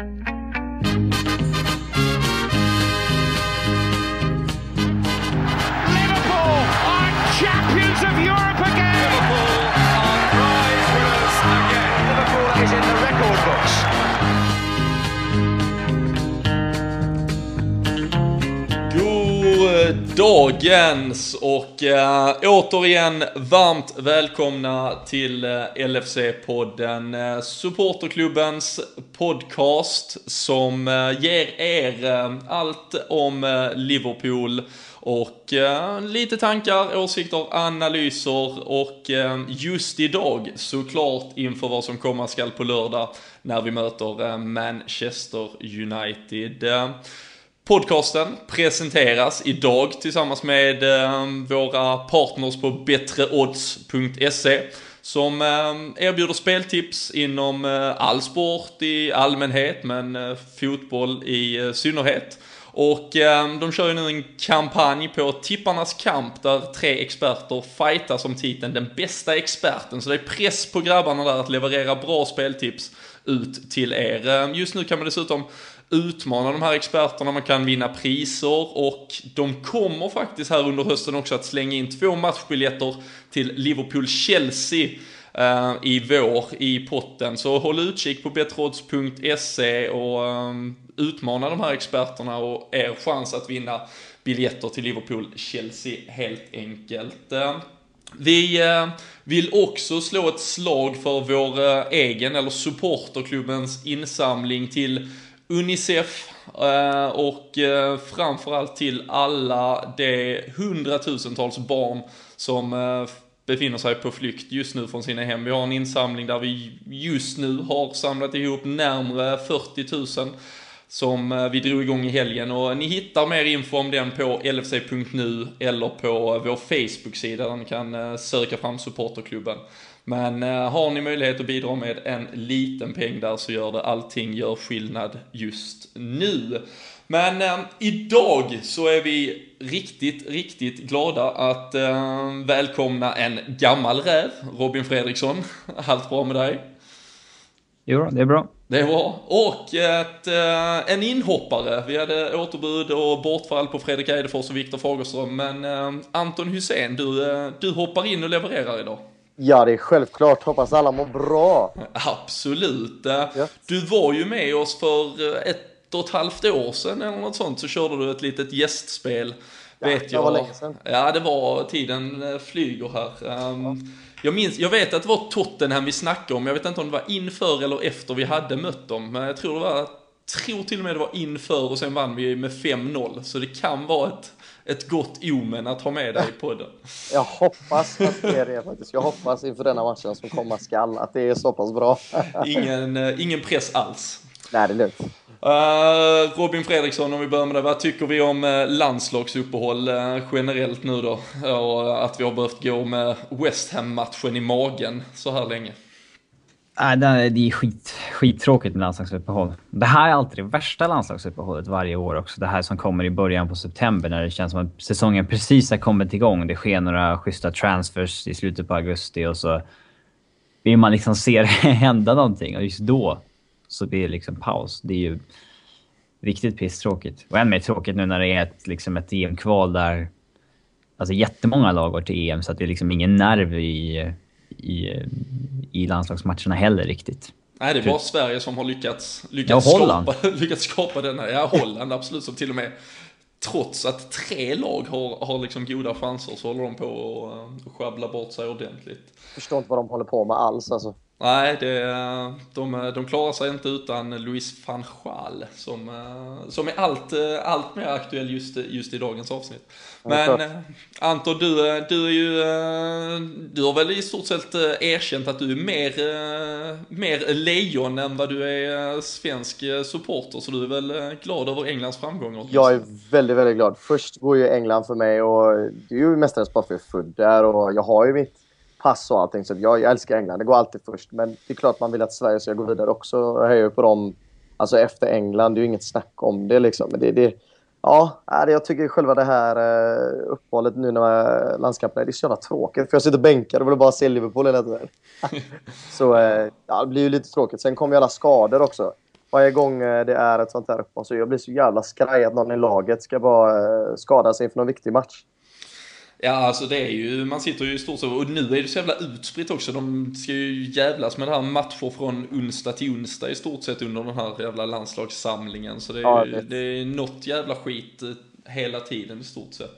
Liverpool are champions of Europe! Dagens och äh, återigen varmt välkomna till äh, eh, LFC-podden, äh, eh, supporterklubbens podcast som eh, ger er allt om Liverpool och lite tankar, åsikter, analyser och just idag såklart inför vad som komma skall på lördag när vi möter Manchester United. Podcasten presenteras idag tillsammans med ehm, våra partners på bättreodds.se som ehm, erbjuder speltips inom eh, all sport i allmänhet men eh, fotboll i eh, synnerhet. Och ehm, de kör ju nu en kampanj på Tipparnas kamp där tre experter fightas om titeln den bästa experten. Så det är press på grabbarna där att leverera bra speltips ut till er. Just nu kan man dessutom utmana de här experterna, man kan vinna priser och de kommer faktiskt här under hösten också att slänga in två matchbiljetter till Liverpool-Chelsea eh, i vår i potten. Så håll utkik på betrodds.se och um, utmana de här experterna och er chans att vinna biljetter till Liverpool-Chelsea helt enkelt. Eh, vi vill också slå ett slag för vår egen, eller supporterklubbens insamling till Unicef eh, och eh, framförallt till alla de hundratusentals barn som eh, befinner sig på flykt just nu från sina hem. Vi har en insamling där vi just nu har samlat ihop närmare 40 000 som vi drog igång i helgen och ni hittar mer info om den på lfc.nu eller på vår Facebook-sida där ni kan söka fram supporterklubben. Men eh, har ni möjlighet att bidra med en liten peng där så gör det allting gör skillnad just nu. Men eh, idag så är vi riktigt, riktigt glada att eh, välkomna en gammal räv, Robin Fredriksson. Allt bra med dig? Jo, det är bra. Det är bra. Och ett, eh, en inhoppare. Vi hade återbud och bortfall på Fredrik Eidefors och Viktor Fagerström. Men eh, Anton Hussein, du, eh, du hoppar in och levererar idag. Ja, det är självklart. Hoppas alla mår bra. Absolut. Yes. Du var ju med oss för eh, ett och ett halvt år sedan eller något sånt, så körde du ett litet gästspel. Ja, vet det jag. var länge sedan. Ja, det var tiden eh, flyger här. Um, ja. jag, minns, jag vet att det var Tottenham vi snackade om, jag vet inte om det var inför eller efter vi hade mött dem, men jag tror det var tror till och med det var inför och sen vann vi med 5-0. Så det kan vara ett ett gott omen att ha med dig på det. Jag hoppas att det är det faktiskt. Jag hoppas inför denna matchen som komma skall att det är så pass bra. ingen, eh, ingen press alls. Nej, det är lugnt. Uh, Robin Fredriksson, om vi börjar med det. Vad tycker vi om uh, landslagsuppehåll uh, generellt nu då? Och att vi har behövt gå med West Ham-matchen i magen så här länge. Nej, det är skit, skittråkigt med landslagsuppehåll. Det här är alltid det värsta landslagsuppehållet varje år också. Det här som kommer i början på september när det känns som att säsongen precis har kommit igång. Det sker några schyssta transfers i slutet på augusti och så vill man liksom se det hända någonting och just då så blir det liksom paus. Det är ju riktigt pisstråkigt. Och än mer tråkigt nu när det är ett, liksom ett EM-kval där alltså jättemånga lag går till EM så att det är liksom ingen nerv i i, i landslagsmatcherna heller riktigt. Nej, det är bara Sverige som har lyckats, lyckats, ja, skapa, lyckats skapa denna. Ja, Holland absolut, som till och med trots att tre lag har, har liksom goda chanser så håller de på att uh, sjabbla bort sig ordentligt. Jag förstår inte vad de håller på med alls alltså. Nej, det, de, de klarar sig inte utan Louis van Gaal som, som är allt, allt mer aktuell just, just i dagens avsnitt. Men eh, Anton, du, du är ju, du har väl i stort sett eh, erkänt att du är mer, eh, mer lejon än vad du är svensk supporter, så du är väl glad över Englands framgångar? Jag är väldigt, väldigt glad. Först går ju England för mig och det är ju mestadels bara för jag är född där och jag har ju mitt pass och allting. Så jag, jag älskar England. Det går alltid först. Men det är klart man vill att Sverige ska gå vidare också. Jag hejar på dem alltså efter England. Det är ju inget snack om det liksom. Men det, det, ja, äh, jag tycker själva det här eh, uppehållet nu när landskampen är, det är så jävla tråkigt. För jag sitter bänkad och vill bara se Liverpool hela tiden. så eh, ja, det blir ju lite tråkigt. Sen kommer ju alla skador också. varje gång eh, det är ett sånt här uppehåll så jag blir så jävla skraj att någon i laget ska bara skada sig inför någon viktig match. Ja, alltså det är ju, man sitter ju i stort sett, och nu är det så jävla utspritt också. De ska ju jävlas med det här matcher från onsdag till onsdag i stort sett under den här jävla landslagssamlingen. Så det är, Ja, ju, det- är något jävla skit eh, hela tiden i stort sett.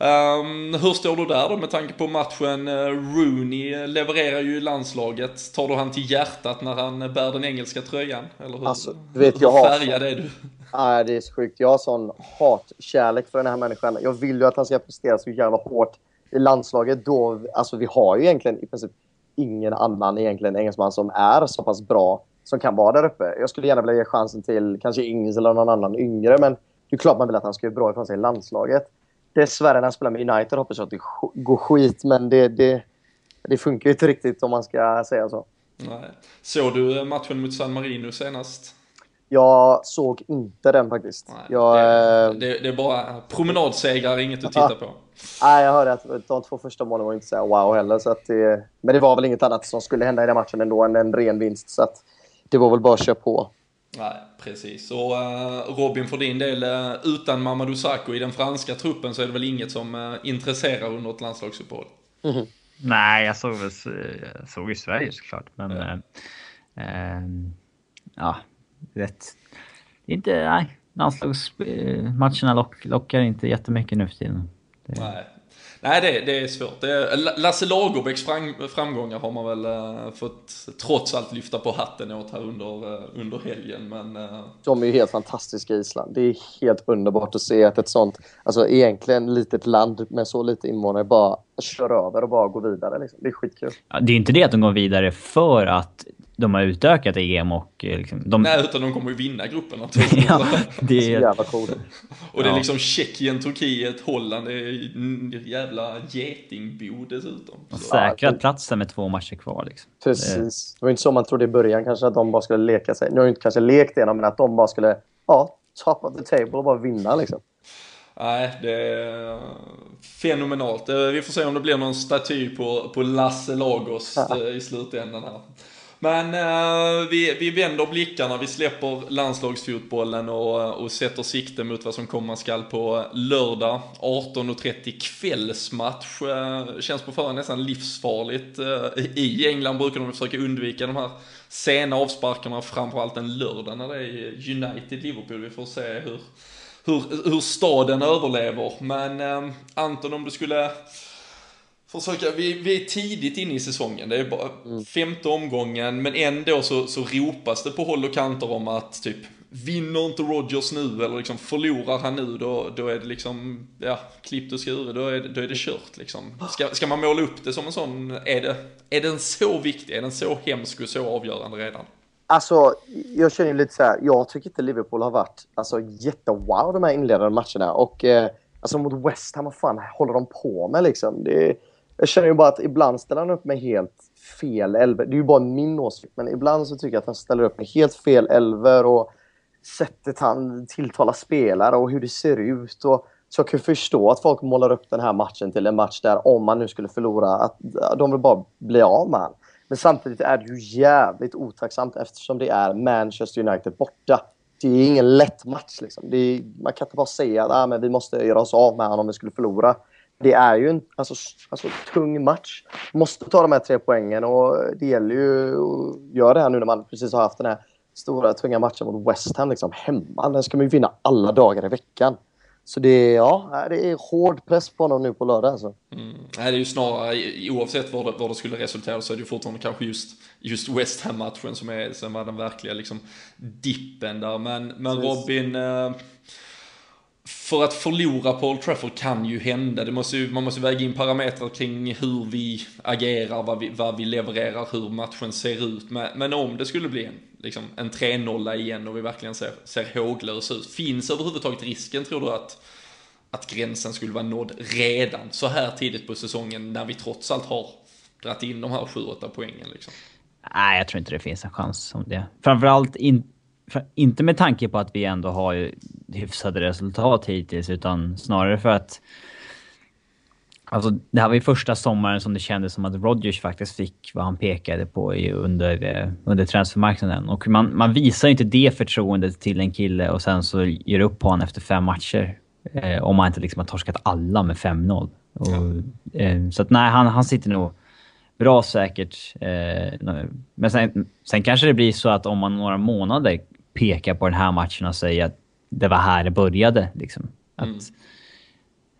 Um, hur står du där då med tanke på matchen? Eh, Rooney levererar ju i landslaget. Tar du han till hjärtat när han bär den engelska tröjan? Eller hur, Alltså, vet, hur jag har- färgad är du? Nej, det är så sjukt. Jag har sån hatkärlek för den här människan. Jag vill ju att han ska prestera så jävla hårt i landslaget. Då, alltså, vi har ju egentligen i princip ingen annan egentligen engelsman som är så pass bra som kan vara där uppe. Jag skulle gärna vilja ge chansen till kanske Ings eller någon annan yngre, men det är klart man vill att han ska göra bra ifrån sig i landslaget. Dessvärre när han spelar med United hoppas jag att det går skit, men det, det, det funkar ju inte riktigt om man ska säga så. Nej. Såg du eh, matchen mot San Marino senast? Jag såg inte den faktiskt. Nej, jag, det, eh, det, det är bara promenadsegrar, inget att titta på. Nej, jag hörde att de två första målen var inte så wow heller. Så att det, men det var väl inget annat som skulle hända i den matchen ändå än en ren vinst. Så att det var väl bara att köra på. Nej, precis. Och eh, Robin, för din del, eh, utan Mamadou Sakho i den franska truppen så är det väl inget som uh, intresserar under ett landslagsuppehåll? Nej, jag såg väl jag såg ju Sverige såklart. Men... Ja. Ja, eh, ja rätt. Inte... Nej. Landslagsmatcherna lock, lockar inte jättemycket nu för tiden. Det, Nej. Nej, det, det är svårt. Det är, Lasse Lagerbäcks fram, framgångar har man väl eh, fått trots allt lyfta på hatten åt här under, eh, under helgen. Men eh, De är ju helt fantastiska i Island. Det är helt underbart att se att ett sånt, alltså egentligen litet land med så lite invånare bara kör över och bara går vidare. Liksom. Det är skitkul. Ja, det är inte det att de går vidare för att de har utökat EM och eh, liksom, de... nej, utan de kommer ju vinna gruppen naturligtvis. ja, det Så är... jävla coolt. Och det är Ja. liksom Tjeckien, Turkiet, Holland. Det är jävla getingbo dessutom. Så. Säkrat platsen med två matcher kvar liksom. Precis. Det var inte så man trodde i början kanske att de bara skulle leka sig. Nu har ju inte kanske lekt igenom men att de bara skulle, ja, top of the table och bara vinna liksom. Nej, det är fenomenalt. Eh, Vi får se om det blir någon staty på, på Lasse Lagos eh, i slutändan här. Men eh, vi, vi vänder blickarna, vi släpper landslagsfotbollen och, och sätter sikte mot vad som komma skall på lördag 18.30 kvällsmatch. Eh, känns på förhand nästan livsfarligt. Eh, I England brukar de försöka undvika de här sena avsparkarna, framförallt en lördag när det är United-Liverpool. Vi får se hur, hur, hur staden överlever. Men eh, Anton, om du skulle försöka, vi, vi är tidigt inne i säsongen, det är bara femte omgången, men ändå så, så ropas det på håll och kanter om att typ Vinner inte Rodgers nu eller liksom förlorar han nu då, då är det liksom, ja, klippt och skuret, då är det, då är det kört liksom. Ska, ska man måla upp det som en sån, är, det, är den så viktig, är den så hemsk och så avgörande redan? Alltså, jag känner lite så här. Jag tycker inte Liverpool har varit alltså, jättewow de här inledande matcherna. Och eh, alltså mot West Ham, vad fan håller de på med liksom? Det, jag känner ju bara att ibland ställer han upp med helt fel elver. Det är ju bara min åsikt, men ibland så tycker jag att han ställer upp med helt fel elver och sättet han tilltalar spelare och hur det ser ut. Och, så jag kan förstå att folk målar upp den här matchen till en match där om man nu skulle förlora, att de vill bara bli av med han. Men samtidigt är det ju jävligt otacksamt eftersom det är Manchester United borta. Det är ingen lätt match. Liksom. Det är, man kan inte bara säga att ah, men vi måste göra oss av med honom om vi skulle förlora. Det är ju en alltså, alltså, tung match. Måste ta de här tre poängen och det gäller ju att göra det här nu när man precis har haft den här stora tunga matchen mot West Ham liksom, hemma. Den ska man ju vinna alla dagar i veckan. Så det är, ja, det är hård press på honom nu på lördag. Alltså. Mm. Nej, det är ju snarare, oavsett vad det, vad det skulle resultera så är det ju fortfarande kanske just, just West Ham-matchen som, är, som var den verkliga liksom, dippen där. Men, men. Robin, eh, för att förlora på Old Trafford kan ju hända. Det måste ju, man måste väga in parametrar kring hur vi agerar, vad vi, vad vi levererar, hur matchen ser ut. Men, men om det skulle bli en, liksom, en 3-0 igen och vi verkligen ser, ser håglösa ut, finns överhuvudtaget risken, tror du, att att gränsen skulle vara nådd redan så här tidigt på säsongen när vi trots allt har dragit in de här 7-8 poängen liksom. Nej, jag tror inte det finns en chans om det. Framförallt inte inte med tanke på att vi ändå har hyfsade resultat hittills, utan snarare för att Alltså, det här var ju första sommaren som det kändes som att Rodgers faktiskt fick vad han pekade på under, eh, under transfermarknaden. Och man, man visar ju inte det förtroendet till en kille och sen så ger upp på honom efter fem matcher. Eh, om man inte liksom har torskat alla med 5-0. Ja. Eh, så att nej, han, han sitter nog bra säkert. Eh, men sen, sen kanske det blir så att om man några månader pekar på den här matchen och säger att det var här det började. Liksom. Att, mm.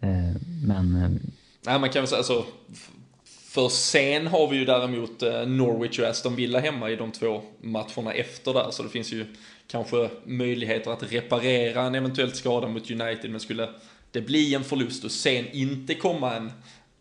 Eh, men eh, Nej, man kan väl säga alltså, för sen har vi ju däremot eh, Norwich och Aston Villa hemma i de två matcherna efter där, så det finns ju kanske möjligheter att reparera en eventuellt skada mot United, men skulle det bli en förlust och sen inte komma en,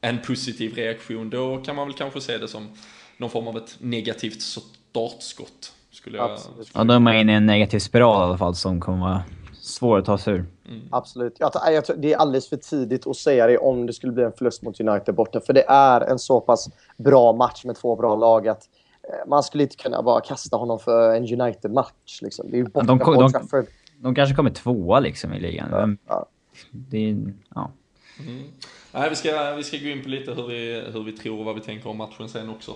en positiv reaktion, då kan man väl kanske se det som någon form av ett negativt startskott. Skulle jag, skulle ja, då är man inne i en negativ spiral i alla fall som kommer vara svår att ta sig ur. Mm. Absolut. Jag, jag, det är alldeles för tidigt att säga det om det skulle bli en förlust mot United borta. För det är en så pass bra match med två bra lag att eh, man skulle inte kunna bara kasta honom för en United-match. Liksom. Det är ju borta de, de, de, de, kanske kommer tvåa liksom i ligan. Ja, ja. Det är, ja. Mm. Nej, vi, ska, vi ska gå in på lite hur vi, hur vi tror och vad vi tänker om matchen sen också.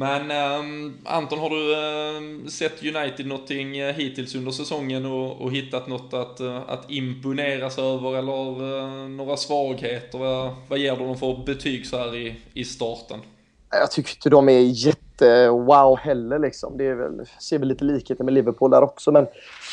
Men um, Anton, har du uh, sett United någonting uh, hittills under säsongen och, och hittat något att, uh, att imponeras över eller uh, några svagheter? Vad, vad ger du dem för betyg så här i, i starten? Jag tycker inte de är jätte-wow heller liksom. Det är väl, ser väl lite likheter med Liverpool där också, men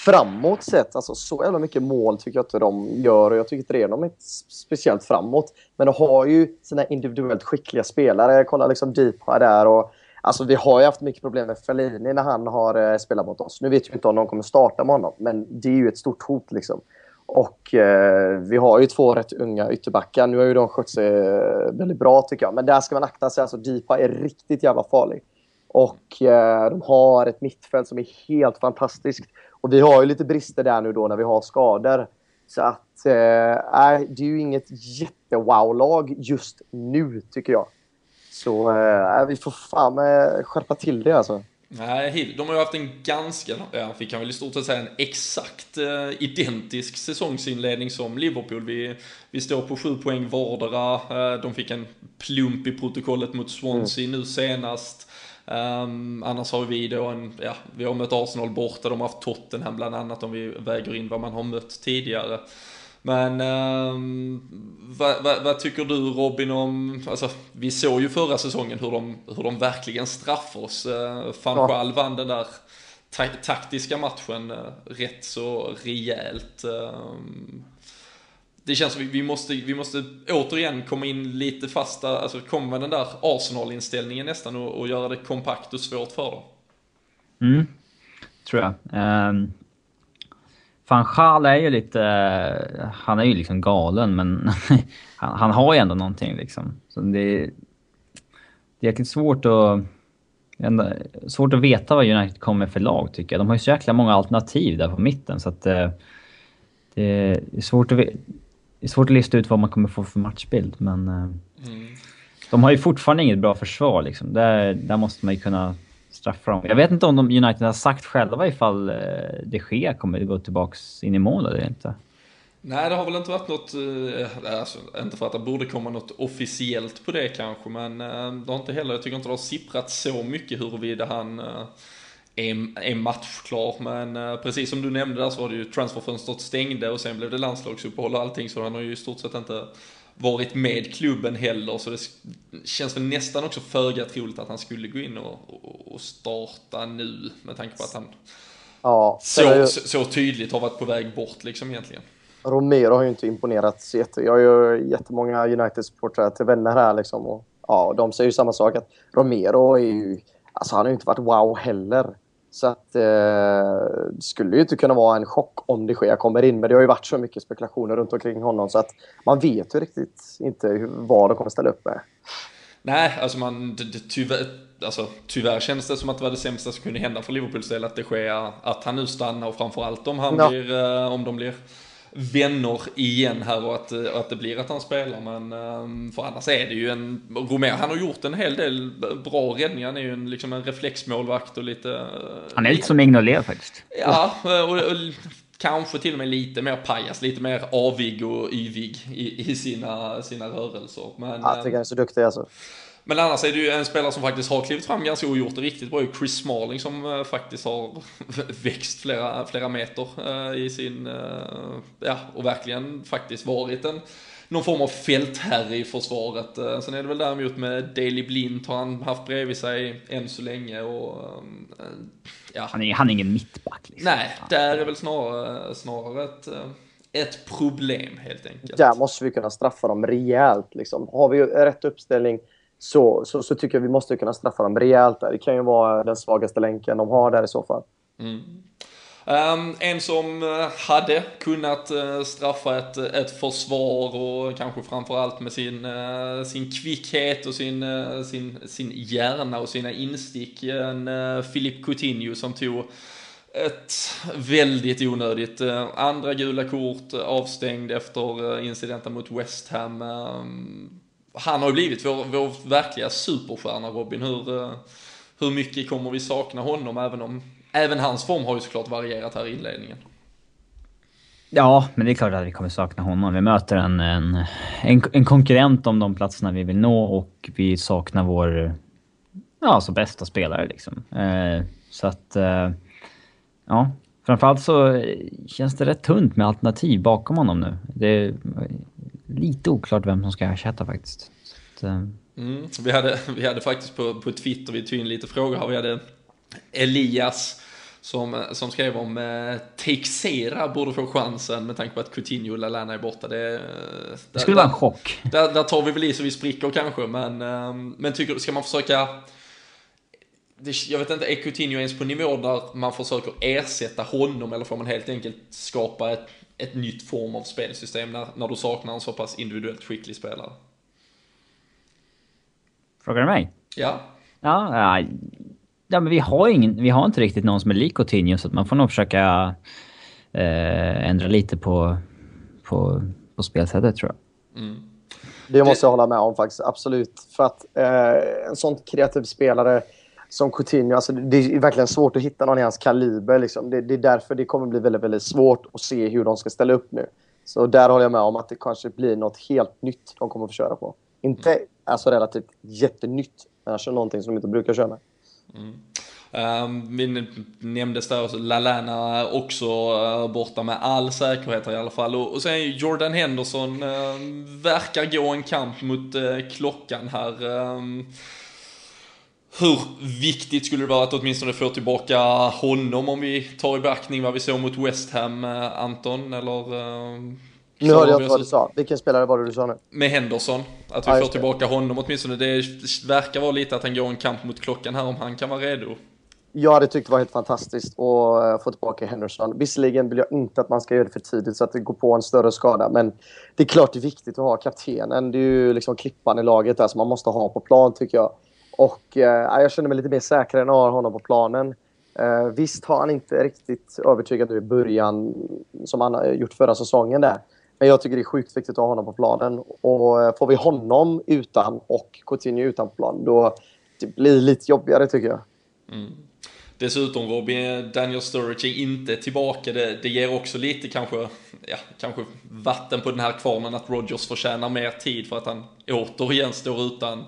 framåt sett, alltså så jävla mycket mål tycker jag inte de gör och jag tycker inte det är de speciellt framåt. Men de har ju sina individuellt skickliga spelare. Kolla liksom Deepa där och Alltså vi har ju haft mycket problem med Fellini när han har eh, spelat mot oss. Nu vet vi inte om de kommer starta med honom, men det är ju ett stort hot liksom. Och eh, vi har ju två rätt unga ytterbackar. Nu har ju de skött sig eh, väldigt bra tycker jag. Men där ska man akta sig. Alltså Deepa är riktigt jävla farlig. Och eh, de har ett mittfält som är helt fantastiskt. Och vi har ju lite brister där nu då när vi har skador. Så att, eh, det är ju inget jätte-wow-lag just nu tycker jag. Så äh, vi får fan äh, skärpa till det alltså. Nej, de har ju haft en ganska, ja, vi kan väl i stort sett säga en exakt eh, identisk säsongsinledning som Liverpool. Vi, vi står på sju poäng vardera. Eh, de fick en plump i protokollet mot Swansea mm. nu senast. Um, annars har vi då en, ja, vi har mött Arsenal borta, de har haft Tottenham bland annat om vi väger in vad man har mött tidigare. Men um, vad, vad, vad, tycker du Robin om, alltså vi såg ju förra säsongen hur de, hur de verkligen straffar oss. Uh, Fanchal ja. vann den där ta taktiska matchen uh, rätt så rejält. Uh, det känns som vi, vi måste, vi måste återigen komma in lite fasta, alltså komma med den där Arsenal-inställningen nästan och, och, göra det kompakt och svårt för dem. Mm, tror jag. Um, Van Gaal är ju lite... Han är ju liksom galen, men han, han, har ju ändå någonting liksom. Så det, är, det är jäkligt svårt att... Ändå, svårt att veta vad United kommer för lag tycker jag. De har ju så jäkla många alternativ där på mitten så att... Eh, det är svårt att, det är svårt att lista ut vad man kommer få för matchbild, men... Eh, mm. De har ju fortfarande inget bra försvar liksom. Där, där måste man ju kunna straffa. Jag vet inte om de United har sagt själva ifall eh, de Gea kommer att gå tillbaks in i mål eller inte. Nej, det har väl inte varit något, eh, eh, alltså, inte för att det borde komma något officiellt på det kanske, men det har inte heller, jag tycker inte det har sipprat så mycket huruvida han är, är matchklar. Men precis som du nämnde där så var det ju transferfönstret stängde och sen blev det landslagsuppehåll och allting, så han har ju i stort sett inte varit med klubben heller, så det känns väl nästan också föga troligt att han skulle gå in och, och, och starta nu, med tanke på att han ja, så, ju... så, tydligt har varit på väg bort liksom egentligen. Romero har ju inte imponerat så jätte... Jag har ju jättemånga United-supportrar till vänner här liksom och ja, de säger ju samma sak att Romero är ju... Alltså han har ju inte varit wow heller. Så att eh, det skulle ju inte kunna vara en chock om det sker kommer in. Men det har ju varit så mycket spekulationer runt omkring honom så att man vet ju riktigt inte vad de kommer ställa upp med. Nej, alltså man, tyvärr, alltså, tyvärr känns det som att det var det sämsta som kunde hända för Liverpools del att det sker, att han nu stannar och framförallt om han ja. blir, eh, om de blir vänner igen här och att, och att det blir att han spelar. Men ehm, för annars är det ju en, Romero, han har gjort en hel del bra räddningar. Han är ju en, liksom en reflexmålvakt och lite... Han är lite som Mignolet faktiskt. Ja, och, och kanske till och med lite mer pajas, lite mer avig och yvig i, i sina, sina rörelser. Men, jag tycker han är så duktig alltså. Men annars är det ju en spelare som faktiskt har klivit fram ganska och gjort det riktigt bra. Chris Smalling som uh, faktiskt har växt flera, flera meter uh, i sin, uh, ja, och verkligen faktiskt varit en någon form av fältherre i försvaret. Sen är det väl däremot med Daley Blint har han haft bredvid sig än så länge och ja. Han är, han är ingen mittback liksom. Nej, där är väl snarare, snarare ett ett problem helt enkelt. Där måste vi kunna straffa dem rejält. Liksom. Har vi rätt uppställning så, så, så, tycker jag vi måste kunna straffa dem rejält där. Det kan ju vara den svagaste länken de har där i så fall. Mm. Um, en som eh, hade kunnat eh, straffa ett, ett försvar och kanske framförallt med sin, uh, sin kvickhet och sin, uh, sin, sin hjärna och sina instick. En Philip Coutinho som tog ett väldigt onödigt andra gula kort avstängd efter incidenten mot West Ham. Um, han har ju blivit vår, vår verkliga superstjärna Robin. Hur, eh, hur mycket kommer vi sakna honom även om även hans form har ju såklart varierat här i inledningen. Ja, men det är klart att vi kommer sakna honom. Vi möter en, en, en, en konkurrent om de platserna vi vill nå och vi saknar vår ja, alltså bästa spelare liksom. Eh, så att... Eh, ja, framförallt så känns det rätt tunt med alternativ bakom honom nu. Det lite oklart vem som ska ersätta faktiskt. Så, eh. mm, vi, hade, vi hade faktiskt på, på Twitter, vi tog in lite frågor här, vi hade Elias som, som skrev om eh, Teixeira borde få chansen med tanke på att Coutinho och Lallana är borta. Det, där, det skulle vara en chock. Där, där, tar vi väl i så vi spricker kanske, men, eh, men tycker, ska man försöka det, jag vet inte, är Coutinho ens på nivå där man försöker ersätta honom eller får man helt enkelt skapa ett ett nytt form av spelsystem när, när du saknar en så pass individuellt skicklig spelare? Frågar du mig? Ja. Ja, ja, ja men vi har, ingen, vi har inte riktigt någon som är lik Coutinho så att man får nog försöka eh, ändra lite på, på, på spelsättet tror jag. Mm. Det måste jag hålla med om faktiskt, absolut. För att eh, en sån kreativ spelare som Coutinho. Alltså, det är verkligen svårt att hitta någon i hans kaliber. Liksom. Det, det, är därför det kommer bli väldigt, väldigt svårt att se hur de ska ställa upp nu. Så där håller jag med om att det kanske blir något helt nytt de kommer att få köra på. Inte alltså relativt jättenytt, men alltså någonting som de inte brukar köra med. Mm. Um, vi nämndes där också, Lalana också uh, borta med all säkerhet i alla fall. Och, och sen Jordan Henderson uh, verkar gå en kamp mot uh, klockan här. Um, hur viktigt skulle det vara att åtminstone få tillbaka honom om vi tar i beaktning vad vi såg mot West Ham, eh, Anton? Eller, uh, nu hörde jag inte vad du sa. Vilken spelare var det du sa nu? Med Henderson. Att vi ja, får tillbaka honom åtminstone. Det verkar vara lite att han går en kamp mot klockan här om han kan vara redo. Jag hade tyckt det var helt fantastiskt att eh, få tillbaka Henderson. Visserligen vill jag inte att man ska göra det för tidigt så att det går på en större skada. Men det är klart det är viktigt att ha kaptenen. Det är ju liksom klippan i laget där som man måste ha på plan tycker jag. Och eh, jag känner mig lite mer säker än jag har honom på planen. Eh, visst har han inte riktigt övertygat nu i början som han har gjort förra säsongen där. Men jag tycker det är sjukt viktigt att ha honom på planen. Och eh, får vi honom utan och Coutinho utan på planen då det blir lite jobbigare tycker jag. Mm. Dessutom Robin, Daniel Sturridge är inte tillbaka. Det, det ger också lite kanske, ja, kanske vatten på den här kvarnen att Rogers förtjänar mer tid för att han återigen står utan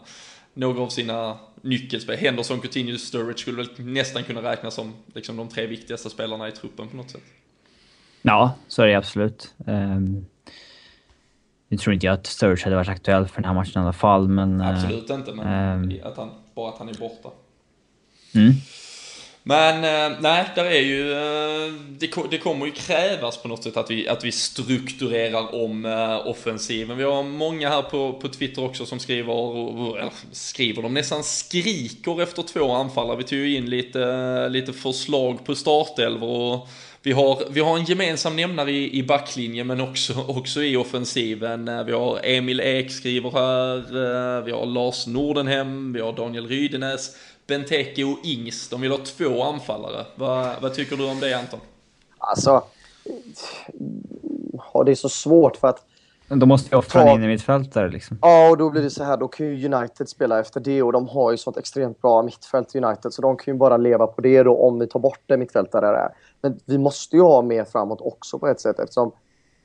några av sina nyckelspel. Henderson, Coutinho, Sturridge skulle väl nästan kunna räknas som liksom, de tre viktigaste spelarna i truppen på något sätt. Ja, så är det absolut. Um, nu tror inte jag att Sturridge hade varit aktuell för den här matchen i alla fall, men... Absolut uh, inte, men um, att han, bara att han är borta. Mm. Men eh, nej, där är ju, eh, det, det, kommer ju krävas på något sätt att vi, att vi strukturerar om eh, offensiven. Vi har många här på, på Twitter också som skriver, eller skriver, de nästan skriker efter två anfallare. Vi tog ju in lite, lite förslag på startelvor och vi har, vi har en gemensam nämnare i, i backlinjen men också, också i offensiven. Eh, vi har Emil Ek skriver här, eh, vi har Lars Nordenhem, vi har Daniel Rydenäs. Benteke och Ings, de vill ha två anfallare. Vad, vad tycker du om det Anton? Alltså, ja, det är så svårt för att då måste jag offra en in i mittfältare liksom. Ja, och då blir det så här. Då kan ju United spela efter det och de har ju sånt extremt bra mittfält United. Så de kan ju bara leva på det då om vi tar bort det mittfältare där. Men vi måste ju ha mer framåt också på ett sätt eftersom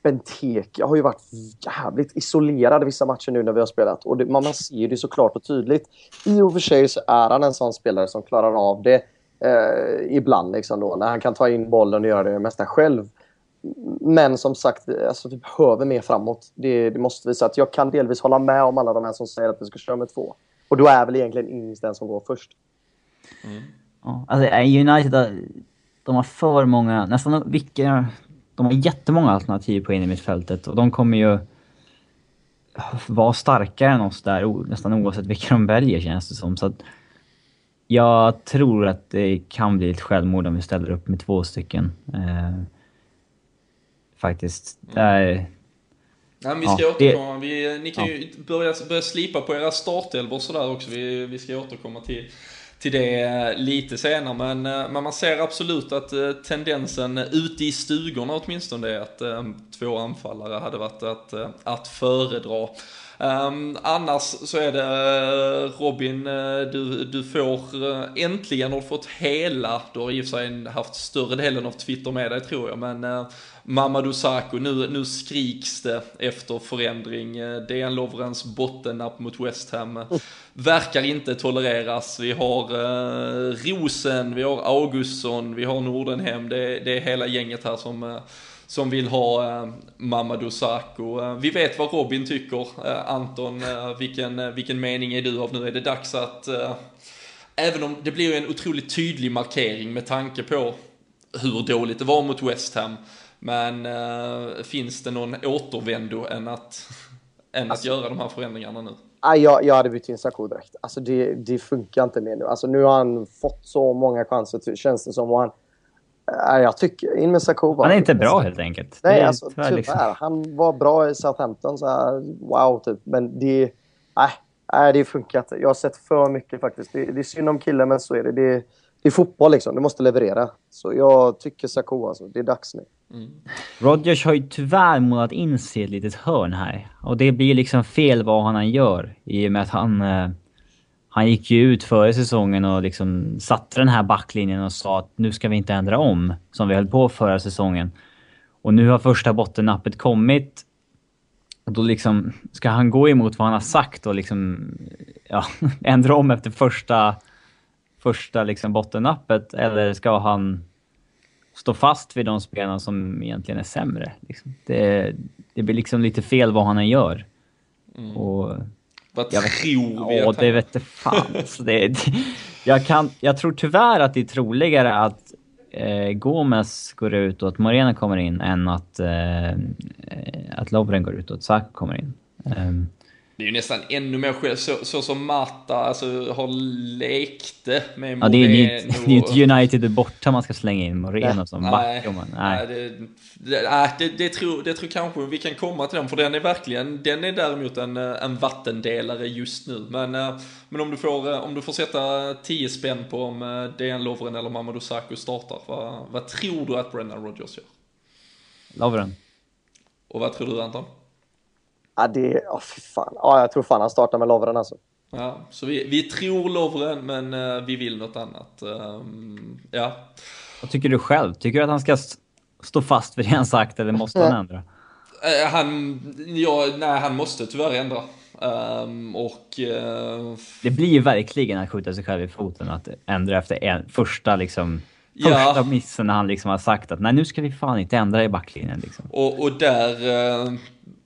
Benteke har ju varit jävligt isolerad vissa matcher nu när vi har spelat. Och det, man, man ser det såklart och tydligt. I och för sig så är han en sån spelare som klarar av det eh, ibland. Liksom då, när han kan ta in bollen och göra det mesta själv. Men som sagt, alltså, vi behöver mer framåt. Det, det måste vi. Så att jag kan delvis hålla med om alla de här som säger att vi ska köra med två. Och då är väl egentligen Ings den som går först. Mm. Ja, alltså, eh, United, de har för många, nästan vilka de har jättemånga alternativ på in i mittfältet och de kommer ju vara starkare än oss där nästan oavsett vilka de väljer känns det som. Så att jag tror att det kan bli ett självmord om vi ställer upp med två stycken. Eh, faktiskt. Mm. Ja, vi ska ja, återkomma. Vi, ni kan ja. ju börja, börja slipa på era startelvor sådär också. Vi, vi ska återkomma till till det lite senare. Men, eh, men man ser absolut att eh, tendensen ute i stugorna åtminstone är att eh, två anfallare hade varit att, att föredra. Um, annars så är det eh, Robin, eh, du, du får eh, äntligen har fått hela, du har i och för sig haft större delen av Twitter med dig tror jag, men uh, Mamadou Sakho, nu, nu skriks det efter förändring. DN Lovrens bottennapp mot West Ham verkar inte tolereras. Vi har uh, Rosen, vi har Augustsson, vi har Nordenhem. Det, det är hela gänget här som, uh, som vill ha uh, Mamadou Sakho. Uh, vi vet vad Robin tycker. Uh, Anton, vilken, vilken mening är du av nu? Är det dags att, även om det blir en otroligt tydlig markering med tanke på hur dåligt det var mot West Ham, men finns det någon återvändo än att, än alltså, att göra de här förändringarna nu? Jag, jag hade bytt in Sarko direkt. Alltså det, det funkar inte mer nu. Alltså nu har han fått så många chanser, känns det som. Och han, jag tycker, in med Sarko Han är inte bra helt enkelt. Nej, alltså tyvärr. Liksom. Han var bra i Southampton, så här, wow, typ. Men det... Nej, nej, det funkar inte. Jag har sett för mycket faktiskt. Det, det är synd om killen, men så är det. det det är fotboll liksom, du måste leverera. Så jag tycker Sarko alltså, det är dags nu. Mm. Rodgers har ju tyvärr målat in sig i ett litet hörn här. Och det blir liksom fel vad han än gör. I och med att han... Han gick ju ut före säsongen och liksom satte den här backlinjen och sa att nu ska vi inte ändra om, som vi höll på förra säsongen. Och nu har första bottennappet kommit. Och då liksom, ska han gå emot vad han har sagt och liksom, ja, ändra om efter första första liksom bottennappet eller ska han stå fast vid de spelarna som egentligen är sämre? Liksom? Det, det blir liksom lite fel vad han än gör. Mm. Och vad tror vi Ja, det vet fan. Så det, det, jag, kan, jag tror tyvärr att det är troligare att eh, Gomes går ut och att Morena kommer in än att, eh, att Lovren går ut och att Sak kommer in. Um, det är ju nästan ännu mer själv, så, så som Mata alltså, har lekte med Moreno. Ja, det är ju inte United borta man ska slänga in Moreno som back. Nej, nej. Det, det, det, det, tror, det tror kanske vi kan komma till den, för den är verkligen, den är däremot en, en vattendelare just nu. Men, eh, men om, du får, om du får sätta 10 spänn på om eh, Dejan Lovren eller Mamadou Sakho startar, vad, vad tror du att Brennan Rodgers gör? Lovren. Och vad tror du Anton? Ja, det... Oh, fy fan. Ja, jag tror fan han startar med Lovren alltså. Ja, så vi, vi tror Lovren, men uh, vi vill något annat. Um, ja. Vad tycker du själv? Tycker du att han ska stå fast vid det han sagt, eller måste han ändra? Uh, han... Ja, nej, han måste tyvärr ändra. Um, och... Uh... Det blir ju verkligen att skjuta sig själv i foten att ändra efter en, första liksom... Första ja. missen när han liksom har sagt att nej nu ska vi fan inte ändra i backlinjen liksom. Och, och där,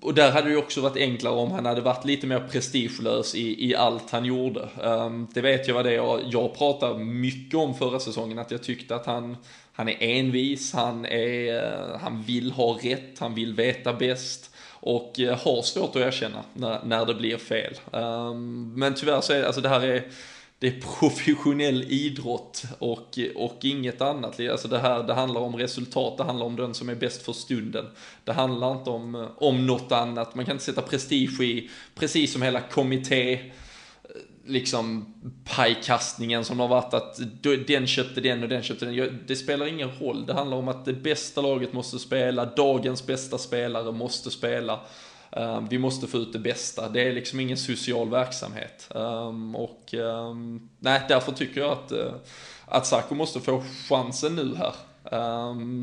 och där hade det ju också varit enklare om han hade varit lite mer prestigelös i, i allt han gjorde. Um, det vet jag vad det är jag, jag pratade mycket om förra säsongen, att jag tyckte att han, han är envis, han, är, uh, han vill ha rätt, han vill veta bäst och uh, har svårt att erkänna när, när det blir fel. Um, men tyvärr så är alltså det här är det är professionell idrott och, och inget annat. Alltså det här det handlar om resultat, det handlar om den som är bäst för stunden. Det handlar inte om, om något annat. Man kan inte sätta prestige i, precis som hela kommitté, liksom pajkastningen som har varit att den köpte den och den köpte den. Det spelar ingen roll. Det handlar om att det bästa laget måste spela, dagens bästa spelare måste spela. Ehm, vi måste få ut det bästa. Det är liksom ingen social verksamhet. Ehm, och ehm, nej, därför tycker jag att, eh, att Sacco måste få chansen nu här.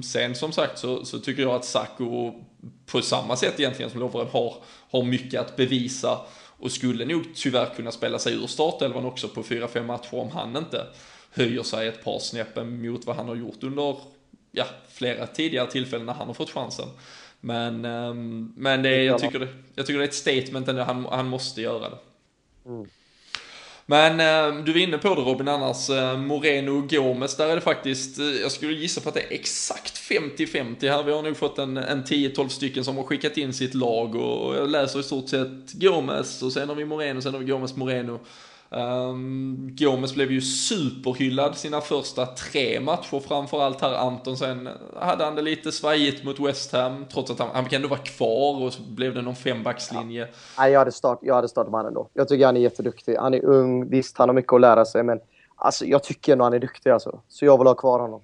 sen som sagt så, så, tycker jag att Sacco på samma sätt egentligen som Lovren har, har mycket att bevisa och skulle nog tyvärr kunna spela sig ur startelvan också på 4-5 matcher om han inte höjer sig ett par snäppen mot vad han har gjort under ja, flera tidigare tillfällen när han har fått chansen. Men, um, men det, jag, tycker det, jag tycker det är ett statement ändå, han, han måste göra det. Mm. Men uh, du var inne på det Robin annars, uh, Moreno och Gomes, där är det faktiskt, uh, jag skulle gissa på att det är exakt 50-50 här. Vi har nog fått en, en 10-12 stycken som har skickat in sitt lag och jag läser i stort sett Gomes och sen har vi Moreno, sen har vi Gomes Moreno. Um, Gomes blev ju superhyllad sina första tre matcher framförallt här. Anton sen hade han det lite svajigt mot West Ham trots att han, han fick ändå vara kvar och så blev det någon fembackslinje. Ja. Nej, jag hade, start, jag hade startat med honom ändå. Jag tycker han är jätteduktig. Han är ung, visst han har mycket att lära sig men alltså, jag tycker ändå han är duktig alltså. Så jag vill ha kvar honom.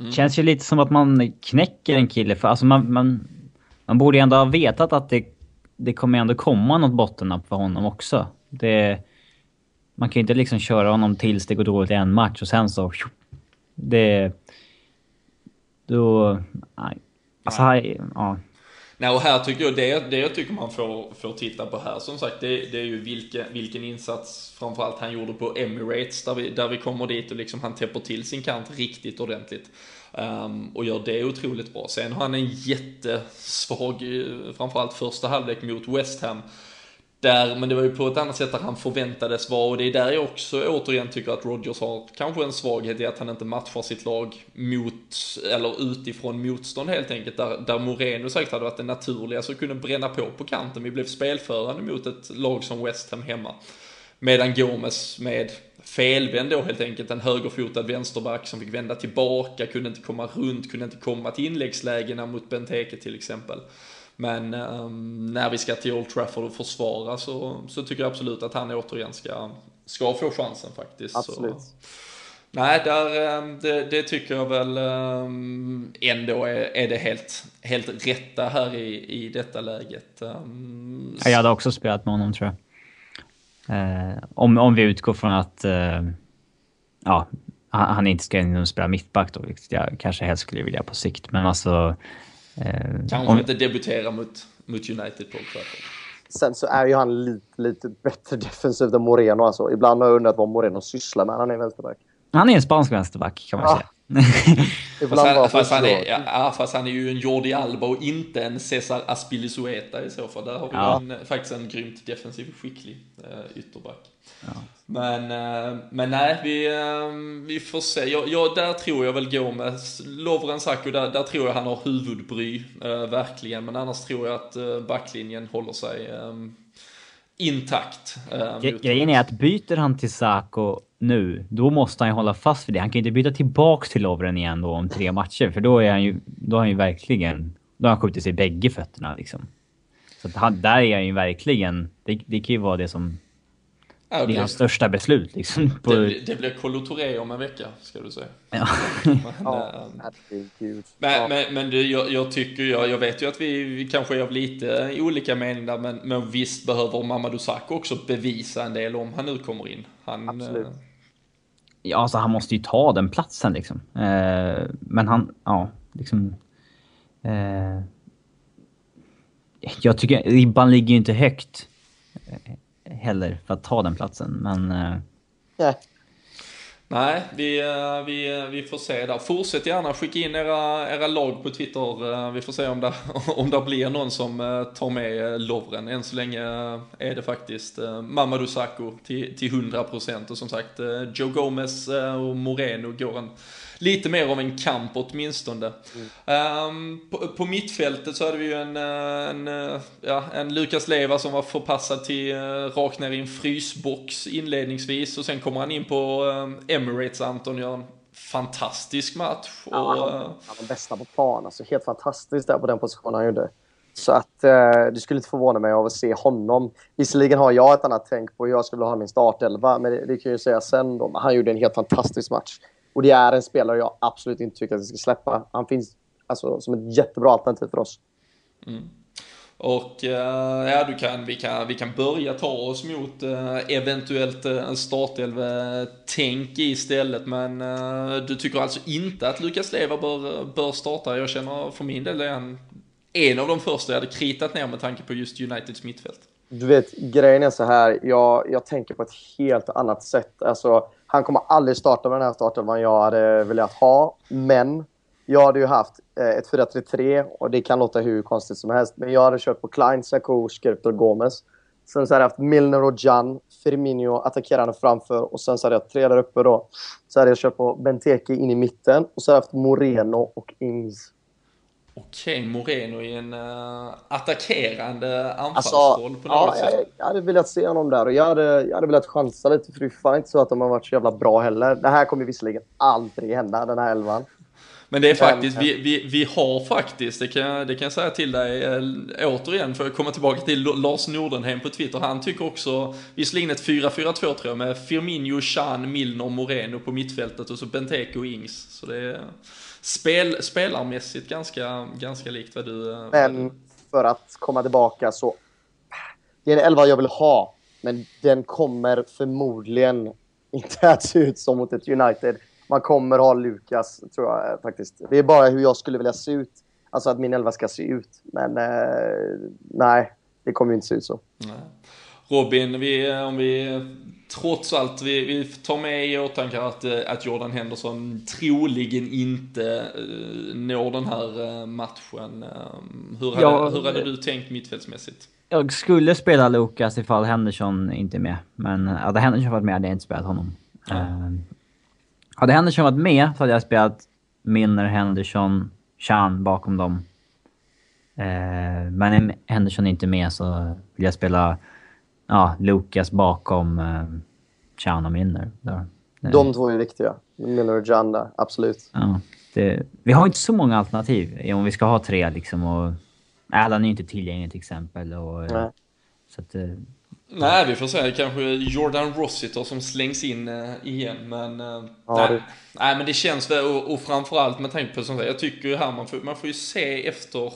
Mm. Känns ju lite som att man knäcker en kille för alltså man, man, man borde ju ändå ha vetat att det, det kommer ändå komma något bottennapp för honom också. Det man kan ju inte liksom köra honom tills det går dåligt i en match och sen så... Det... Då... Nej. Alltså, nej. ja. Nej, och här tycker jag, det, det jag tycker man får, får titta på här som sagt, det, det är ju vilken, vilken insats framförallt han gjorde på Emirates, där vi, där vi kommer dit och liksom han täpper till sin kant riktigt ordentligt. Um, och gör det otroligt bra. Sen har han en jättesvag, eh, framförallt första halvlek mot West Ham där, men det var ju på ett annat sätt där han förväntades vara och det är där jag också återigen tycker att Rodgers har kanske en svaghet i att han inte matchar sitt lag mot, eller utifrån motstånd helt enkelt. Där, där Moreno säkert hade varit det naturliga så kunde bränna på på kanten. Vi blev spelförande mot ett lag som West Ham hemma. Medan Gomes med felvänd då helt enkelt, en högerfotad vänsterback som fick vända tillbaka, kunde inte komma runt, kunde inte komma till inläggslägena mot Benteke till exempel. Men um, när vi ska till Old Trafford och försvara så, så tycker jag absolut att han återigen ska, ska få chansen faktiskt. Absolut. Så, nej, där, ehm, det, det, tycker jag väl um, ändå är, är det helt, helt rätta här i, i detta läget. Um, jag hade också spelat med honom tror jag. Uh, om, om vi utgår från att uh, ja, han, han inte ska in och spela mittback då, vilket jag kanske helst skulle vilja på sikt. Men alltså Eh, Kanske om... inte debutera mot, mot United på Trafford. Sen så är ju han lite, lite bättre defensivt än Moreno. Alltså. Ibland har jag undrat vad Moreno sysslar med. Han är vänsterback. Han är en spansk vänsterback kan man ja. säga. Fast, han, fast, han är, ja, fast han är ju en Jordi Alba och inte en Cesar Aspilicueta i så fall. Där har vi ja. en, faktiskt en grymt defensiv skicklig uh, ytterback. Ja. Men, uh, men nej, vi, uh, vi får se. Jag, jag, där tror jag väl gå med Lovren Sacco, där, där tror jag han har huvudbry, verkligen. Men annars tror jag att backlinjen håller sig intakt. Grejen är att byter han till Sacco nu, då måste han ju hålla fast vid det. Han kan ju inte byta tillbaks till Lovren igen då om tre matcher, för då är han ju, då har han ju verkligen, då har han skjutit sig i bägge fötterna liksom. Så att han, där är han ju verkligen, det, det kan ju vara det som Ja, det är hans största beslut liksom. På... Det, det blir Kolo om en vecka, ska du säga. Ja. men, ja, men, men, men, men du, jag, jag, tycker, jag, jag vet ju att vi, vi kanske är av lite olika meningar, men, men visst behöver Mamadou Sakho också bevisa en del om han nu kommer in. Han, Absolut. Ja, alltså han måste ju ta den platsen liksom. Eh, men han, ja, liksom... Eh, jag tycker ribban ligger ju inte högt eh, heller för att ta den platsen, men... Eh. Nej, vi, eh, vi, eh, vi får se där. Fortsätt gärna skicka in era, era lag på Twitter. Eh, vi får se om det, om det blir någon som tar med Lovren. Än så länge är det faktiskt Mamadou Sakho till, till 100% och som sagt Joe Gomez och Moreno går en lite mer av en kamp åtminstone. Mm. Um, på, på mittfältet så hade vi ju en, eh, en, eh, ja, en Lukas Leva som var förpassad till uh, rakt ner i en frysbox inledningsvis och sen kommer han in på um, Emirates, Anton gör en fantastisk match. Och, ja, han, han var bästa på plan, alltså helt fantastiskt där på den positionen han gjorde. Så att eh, det skulle inte förvåna mig av att se honom. Visserligen har jag ett annat tänk på hur jag skulle ha min startelva, men det, det kan jag ju säga sen då. Han gjorde en helt fantastisk match. Och det är en spelare jag absolut inte tycker att vi ska släppa. Han finns alltså, som ett jättebra alternativ för oss. Mm. Och uh, ja, du kan, vi, kan, vi kan börja ta oss mot uh, eventuellt uh, en startelv-tänk istället. Men du tycker alltså inte att Lukas Leva bör, bör starta? Jag känner för min del är han en av de första jag hade kritat ner med tanke på just Uniteds mittfält. Du vet, grejen är så här. Jag, jag tänker på ett helt annat sätt. Alltså, han kommer aldrig starta med den här startelvan jag hade velat ha. Men jag hade ju haft eh, ett 4-3-3 och det kan låta hur konstigt som helst. Men jag hade kört på Klein, Sakou, Skrtel, Gomes. Sen så hade jag haft Milner och Jan, Firmino attackerande framför och sen så hade jag tre där uppe då. Så hade jag kört på Benteke in i mitten och så hade jag haft Moreno och Ings. Okej, Moreno i en uh, attackerande anfallsroll alltså, på något ja, sätt. Jag, jag hade velat se honom där och jag hade, jag hade velat chansa lite för det är fan inte så att de har varit så jävla bra heller. Det här kommer visserligen aldrig hända, den här elvan. Men det är faktiskt, vi, vi, vi har faktiskt, det kan, det kan jag säga till dig äh, återigen, för att komma tillbaka till Lars Nordenheim på Twitter. Han tycker också, visserligen ett 4-4-2 tror jag, med Firmino, Chan, Milner, Moreno på mittfältet och så Benteke och Ings. Så det är spel, spelarmässigt ganska, ganska likt vad du... Men för att komma tillbaka så, det är en elva jag vill ha, men den kommer förmodligen inte att se ut som mot ett United man kommer ha Lukas, tror jag eh, faktiskt. Det är bara hur jag skulle vilja se ut. Alltså att min elva ska se ut. Men eh, nej, det kommer ju inte se ut så. Nej. Robin, vi, om vi trots allt, vi, vi tar med i åtanke att, eh, att Jordan Henderson troligen inte uh, når den här uh, matchen. Uh, hur, hade, ja, hur hade du tänkt mittfältsmässigt? Jag skulle spela Lukas ifall Henderson inte är med. Men hade Henderson varit med hade jag inte spelat honom. Mm. Hade Henderson varit med så hade jag spelat Milner, Henderson, Chan bakom dem. Eh, men är Henderson inte med så vill jag spela ja, Lucas bakom eh, Chan och Milner. Där. De två är viktiga. Milner och Chan där, absolut. Ja, det, vi har inte så många alternativ om vi ska ha tre liksom. Och Allan är inte tillgänglig till exempel. Och, Nej. Så att, eh, Nej, vi får se. Kanske Jordan Rossiter som slängs in äh, igen, men... Ja, nej, det... nej, men det känns väl, och, och framförallt med tanke på som jag tycker ju här, man får, man får ju se efter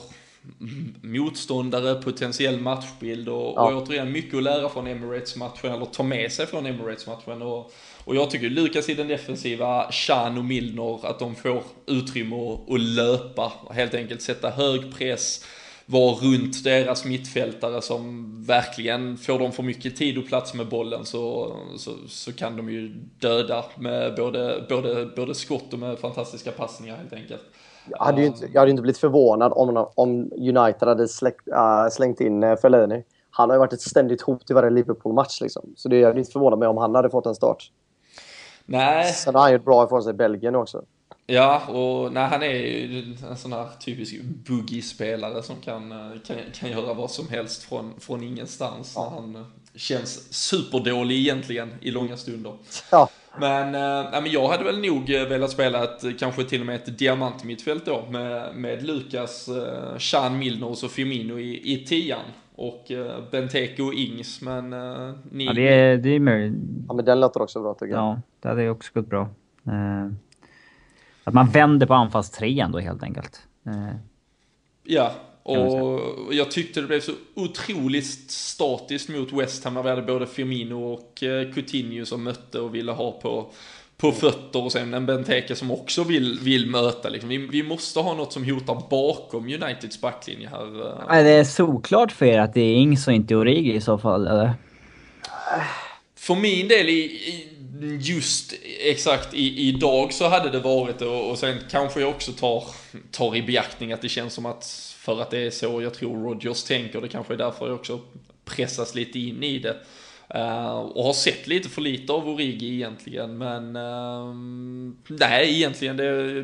motståndare, potentiell matchbild och, ja. och återigen mycket att lära från Emirates-matchen, eller ta med sig från Emirates-matchen. Och, och jag tycker Lukas i den defensiva, Chan och Milner, att de får utrymme att, löpa, helt enkelt sätta hög press, vara runt deras mittfältare som verkligen, får de för mycket tid och plats med bollen så, så, så kan de ju döda med både, både, både skott och med fantastiska passningar helt enkelt. Jag hade inte, jag hade inte blivit förvånad om, om United hade släckt, äh, slängt in uh, Fellaini. Han har ju varit ett ständigt hot i varje Liverpool-match liksom. Så det hade inte förvånat mig om han hade fått en start. Nej. Sen har han ju bra ifrån sig i Belgien också. Ja, och nej, han är ju en sån här typisk boogie-spelare som kan, kan, kan göra vad som helst från, från ingenstans. Ja. Han känns superdålig egentligen i långa stunder. Ja. Men, äh, men jag hade väl nog velat spela ett, kanske till och med ett diamantmittfält då med, med Lukas, äh, Chan Milner och så Firmino i, i tian. Och äh, Benteke och Ings, men äh, ni... Ja, det är, det är möjligt. Ja, men den låter också bra tycker jag. Ja, det hade också gått bra. Uh... Att man vänder på anfallstrean då helt enkelt. Eh, ja, och jag tyckte det blev så otroligt statiskt mot West Ham när vi hade både Firmino och eh, Coutinho som mötte och ville ha på, på fötter och sen en Benteke som också vill, vill möta. Liksom. Vi, vi måste ha något som hotar bakom Uniteds backlinje här. Eh. Nej, det är såklart för er att det är Ings och inte Origi i så fall, eller? För min del, i, i just exakt i, idag så hade det varit och, och sen kanske jag också tar, tar i beaktning att det känns som att för att det är så jag tror Rogers tänker, det kanske är därför jag också pressas lite in i det. Uh, och har sett lite för lite av Origi egentligen, men uh, nej, egentligen det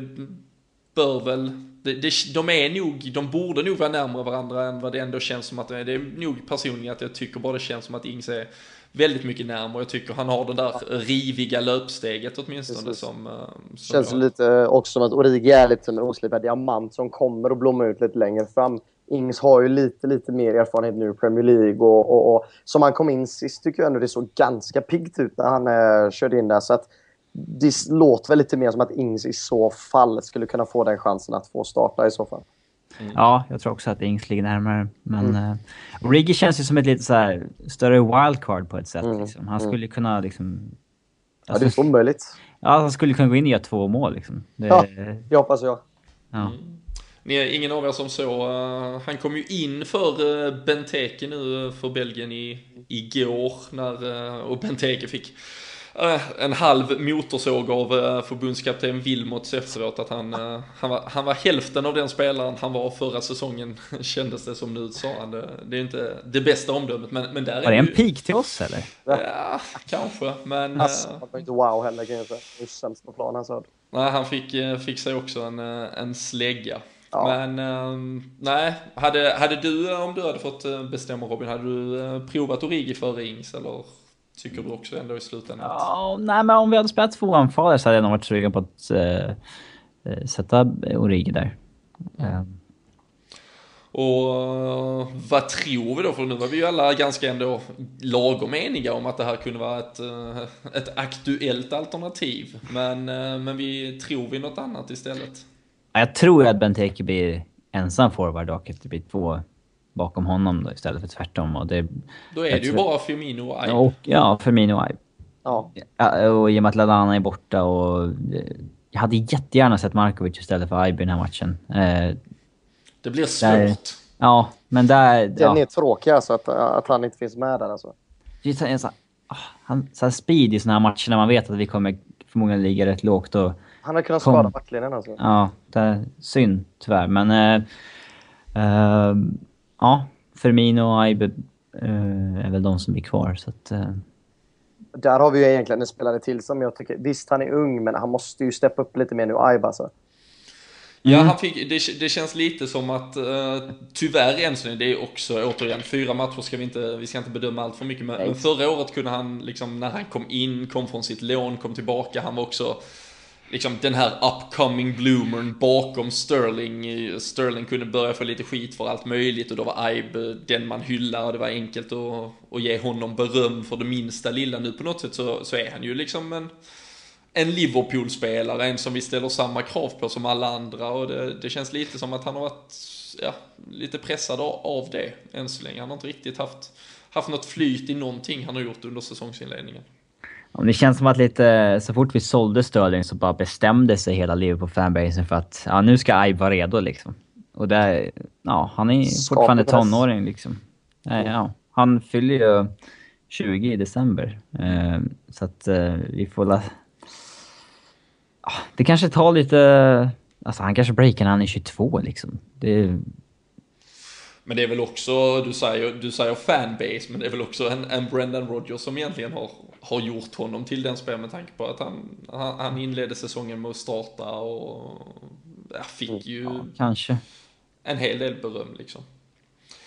bör väl, det, det, de är nog, de borde nog vara närmare varandra än vad det ändå känns som att det är. Det är nog personligen att jag tycker bara det känns som att Ings är väldigt mycket närmare. Jag tycker han har det där riviga löpsteget åtminstone som, eh, som... Känns jag... lite också som att Origi är lite som en oslipad diamant som kommer att blomma ut lite längre fram. Ings har ju lite, lite mer erfarenhet nu i Premier League och, och, och som han kom in sist tycker jag ändå det såg ganska piggt ut när han eh, körde in där. Så att det låter väl lite mer som att Ings i så fall skulle kunna få den chansen att få starta i så fall. Mm. Ja, jag tror också att Ings ligger närmare. Men mm. uh, Origi känns ju som ett lite så här, större wildcard på ett sätt. Mm. Liksom. Han mm. skulle kunna liksom... Alltså, ja, det är omöjligt. Ja, han skulle kunna gå in och göra två mål liksom. Det, ja, det hoppas jag. Ja. Mm. ingen av er som så, uh, han kom ju in för uh, Benteke nu för Belgien i, igår när, uh, och Benteke fick Eh, en halv motorsåg av eh, förbundskapten Wilmots efteråt att han, eh, han, var, han var hälften av den spelaren han var förra säsongen kändes det som nu sa han. Det, det är inte det bästa omdömet men, men där Var det en pik till oss eller? Ja, kanske men... Alltså, han var inte wow heller kan jag säga. sämst på planen så. Nej, han fick, fick sig också en, en slägga. Ja. Men nej, hade, hade du, om du hade fått bestämma Robin, hade du provat Origi före Ings eller? Tycker du också ändå i slutändan? Ja, nej, men om vi hade spelat två anfallare så hade jag nog varit sugen på att äh, sätta Origi där. Mm. Och vad tror vi då? För nu var vi ju alla ganska ändå lagom eniga om att det här kunde vara ett, ett aktuellt alternativ. Men, men vi tror vi något annat istället? Jag tror att Benteke blir ensam forward och att det blir två bakom honom då, istället för tvärtom. Och det, då är det ju bara Firmino och Ibe. Och, ja, Firmino och Ibe. Ja. ja. Och i och med att Ladana är borta och... Eh, jag hade jättegärna sett Markovic istället för Ibe i den här matchen. Eh, det blir svårt. Där, ja, men där... Den ja. är tråkig alltså, att, att han inte finns med där alltså. Det är så, ah, han, så här speed i såna här matcher när man vet att vi kommer förmodligen ligga rätt lågt och... Han har kunnat skada backlinjen alltså. Ja, det är synd tyvärr, men... Eh, eh, ja, Firmino och Aibe uh, är väl de som är kvar. Så att, uh... Där har vi ju egentligen en spelare till som jag tycker... Visst, han är ung, men han måste ju steppa upp lite mer nu, Aibe alltså. Ja, mm. han fick, det, det känns lite som att, uh, tyvärr än så det är också, återigen, fyra matcher ska vi inte, vi ska inte bedöma allt för mycket, men, men förra året kunde han, liksom, när han kom in, kom från sitt lån, kom tillbaka, han var också liksom den här upcoming bloomern bakom Sterling. Eh, Sterling kunde börja få lite skit för allt möjligt och då var Ibe den man hyllar och det var enkelt att, att ge honom beröm för det minsta lilla. Nu på något sätt så, så är han ju liksom en, en Liverpool-spelare, en som vi ställer samma krav på som alla andra och det, det känns lite som att han har varit ja, lite pressad av det än så länge. Han har inte riktigt haft, haft något flyt i någonting han har gjort under säsongsinledningen. Det känns som att lite, så fort vi sålde Sterling så bara bestämde sig hela Liverpool fanbasen för att ja, nu ska Ibe vara redo liksom. Och där, ja, han är Skapligt. fortfarande tonåring liksom. Ja, han fyller ju 20 i december. Eh, så att eh, vi får la... Det kanske tar lite... Alltså han kanske breakar när han är 22 liksom. Det... Men det är väl också, du säger, du säger fanbase, men det är väl också en, en Brendan Rodgers som egentligen har har gjort honom till den spelaren med tanke på att han, han, han inledde säsongen med att starta och ja, fick ju ja, kanske. en hel del beröm liksom.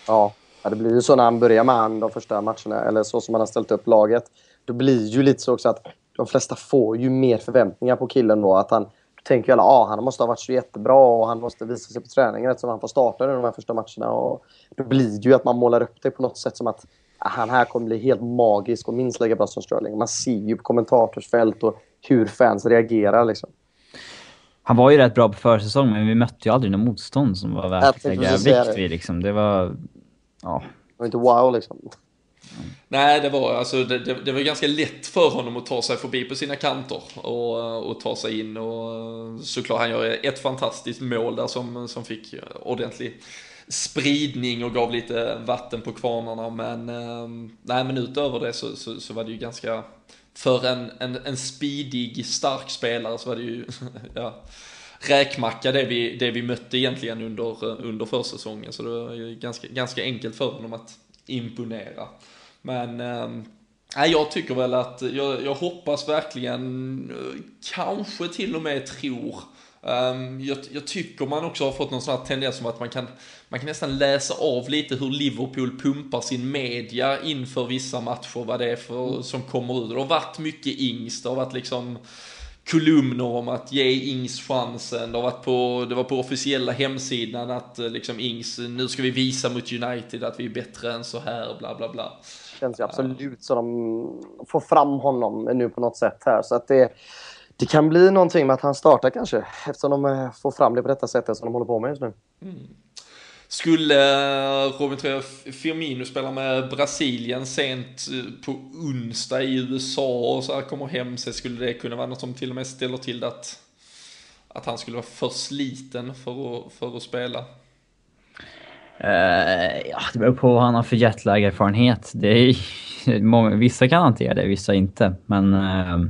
Ja, det blir ju så när han börjar med han de första matcherna, eller så som han har ställt upp laget. Då blir ju lite så också att de flesta får ju mer förväntningar på killen då. Att han tänker alla, ah, han måste ha varit så jättebra och han måste visa sig på träningen eftersom han får starta de här första matcherna. Och då blir det ju att man målar upp det på något sätt som att han här kommer bli helt magisk och minst lika bra som Sterling. Man ser ju på kommentatorsfält och hur fans reagerar liksom. Han var ju rätt bra på försäsong, men vi mötte ju aldrig något motstånd som var värt att lägga vikt vid. Liksom. Det var... Ja. Det var inte wow liksom. Nej, det var, alltså, det, det, det, var ganska lätt för honom att ta sig förbi på sina kanter och, och ta sig in. Och såklart, han gör ett fantastiskt mål där som, som fick ordentlig spridning och gav lite vatten på kvarnarna. Men, ehm, nej, men utöver det så, så, så var det ju ganska, för en, en, en speedig, stark spelare så var det ju, ja, räkmacka det vi, det vi mötte egentligen under, under försäsongen. Så det var ju ganska, ganska enkelt för honom att imponera. Men äh, jag tycker väl att, jag, jag hoppas verkligen, kanske till och med tror, Um, jag, jag, tycker man också har fått någon sån här tendens som att man kan, man kan nästan läsa av lite hur Liverpool pumpar sin media inför vissa matcher, vad det är för, mm. som kommer ut. Det har varit mycket Ings, det har varit liksom kolumner om att ge Ings chansen. Det, har varit på, det var på officiella hemsidan att eh, liksom Ings, nu ska vi visa mot United att vi är bättre än så här, bla bla bla. Det känns ju absolut så de får fram honom nu på något sätt här. Så att det det kan bli någonting med att han startar kanske, eftersom de eh, får fram det på detta sättet som de håller på med just nu. Mm. Skulle eh, Robin tror Firmino spela med Brasilien sent eh, på onsdag i USA och så här kommer hem sig, skulle det kunna vara något som till och med ställer till det att, att han skulle vara för sliten för att, för att spela? Uh, ja, det beror på vad han har för jetlag-erfarenhet. Det är, många, vissa kan hantera det, vissa inte. Men uh, uh,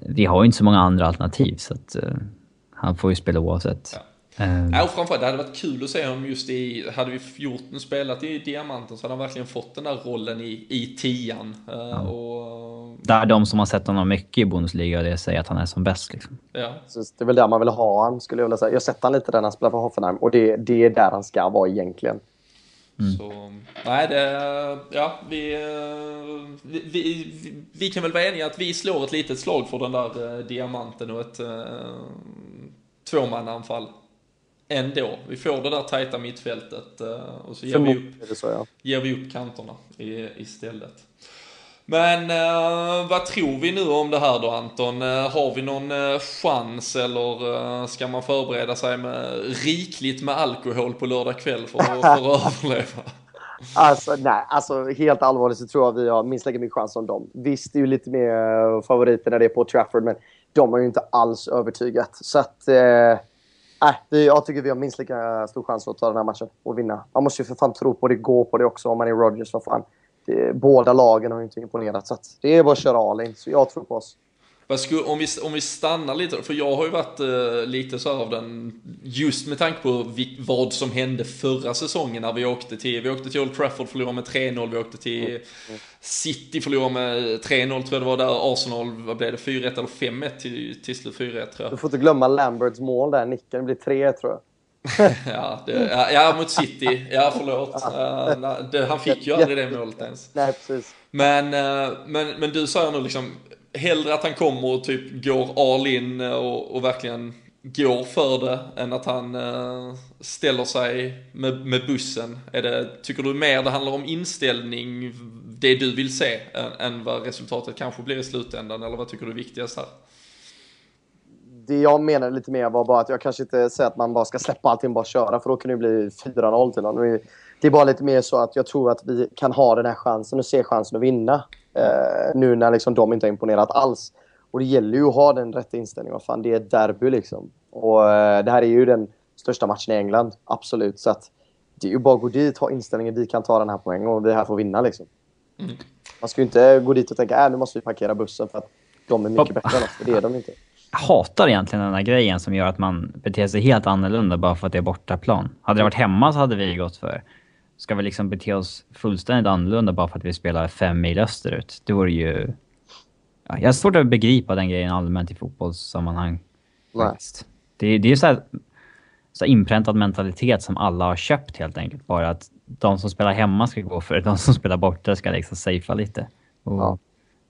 vi har ju inte så många andra alternativ så att han får ju spela oavsett. Ja. Um, ja, och framförallt, det hade varit kul att se honom just i, hade vi gjort, spelat i Diamanten så hade han verkligen fått den där rollen i, i tian. Uh, ja. och, där de som har sett honom mycket i Bundesliga det säger att han är som bäst. Liksom. Ja. det är väl där man vill ha han skulle jag vilja säga. Jag har sett han lite där när han spelar för Hoffenheim och det, det är där han ska vara egentligen. Mm. Så, nej, det, ja, vi, vi, vi, vi, kan väl vara eniga att vi slår ett litet slag för den där uh, diamanten och ett uh, tvåmannaanfall ändå. Vi får det där tajta mittfältet uh, och så ger vi upp, så, ja. ger vi upp kanterna i, istället. Men uh, vad tror vi nu om det här då Anton? Uh, har vi någon uh, chans eller ska man förbereda sig med rikligt med alkohol på lördag kväll för, för att överleva? Alltså nej, alltså helt allvarligt så tror jag vi har minst lika mycket chans som dem. Visst, det är ju lite mer favoriter när det är på Trafford, men de har ju inte alls övertygat. Så att Nej, vi, jag tycker vi har minst lika stor chans att ta den här matchen och vinna. Man måste ju för fan tro på det, gå på det också om man är Rogers. vad fan. Det, båda lagen har ju inte imponerat. Så det är bara att köra all in. Så jag tror på oss. Skulle, om, vi, om vi stannar lite, för jag har ju varit uh, lite så av den, just med tanke på vi, vad som hände förra säsongen när vi åkte till, vi åkte till Old Trafford, förlorade med 3-0, vi åkte till mm. City, förlorade med 3-0 tror jag det var där, Arsenal, vad blev det, 4-1 eller 5-1 till, till slut 4-1 tror jag. Du får inte glömma Lamberts mål där, nicken, det blir 3 tror jag. ja, det, ja, ja, mot City. Ja, förlåt. Uh, det, han fick ju aldrig det målet ens. Nej, precis. Men, uh, men, men du säger nu liksom, hellre att han kommer och typ går all in och, och verkligen går för det än att han eh, ställer sig med, med bussen? Är det, tycker du mer det handlar om inställning, det du vill se, än, än vad resultatet kanske blir i slutändan? Eller vad tycker du är viktigast här? Det jag menade lite mer var bara att jag kanske inte säger att man bara ska släppa allting och bara köra, för då kan det bli 4-0 till någon. Det är bara lite mer så att jag tror att vi kan ha den här chansen och se chansen att vinna. Eh, nu när liksom de inte har imponerat alls. Och det gäller ju att ha den rätta inställningen. Vad fan, det är ett derby liksom. Och eh, det här är ju den största matchen i England, absolut. Så att det är ju bara att gå dit, ha inställningen, vi kan ta den här poängen och vi här får vinna liksom. Mm. Man ska ju inte gå dit och tänka, äh, nu måste vi parkera bussen för att de är mycket bättre än oss, för det är de inte. Jag hatar egentligen den här grejen som gör att man beter sig helt annorlunda bara för att det är bortaplan. Hade det varit hemma så hade vi gått för ska vi liksom bete oss fullständigt annorlunda bara för att vi spelar fem mil österut? Det vore ju... Ja, jag har svårt att begripa den grejen allmänt i fotbollssammanhang. Nej. Det, det är så här, så här inpräntad mentalitet som alla har köpt helt enkelt. Bara att de som spelar hemma ska gå för det, de som spelar borta ska liksom safea lite. Och ja.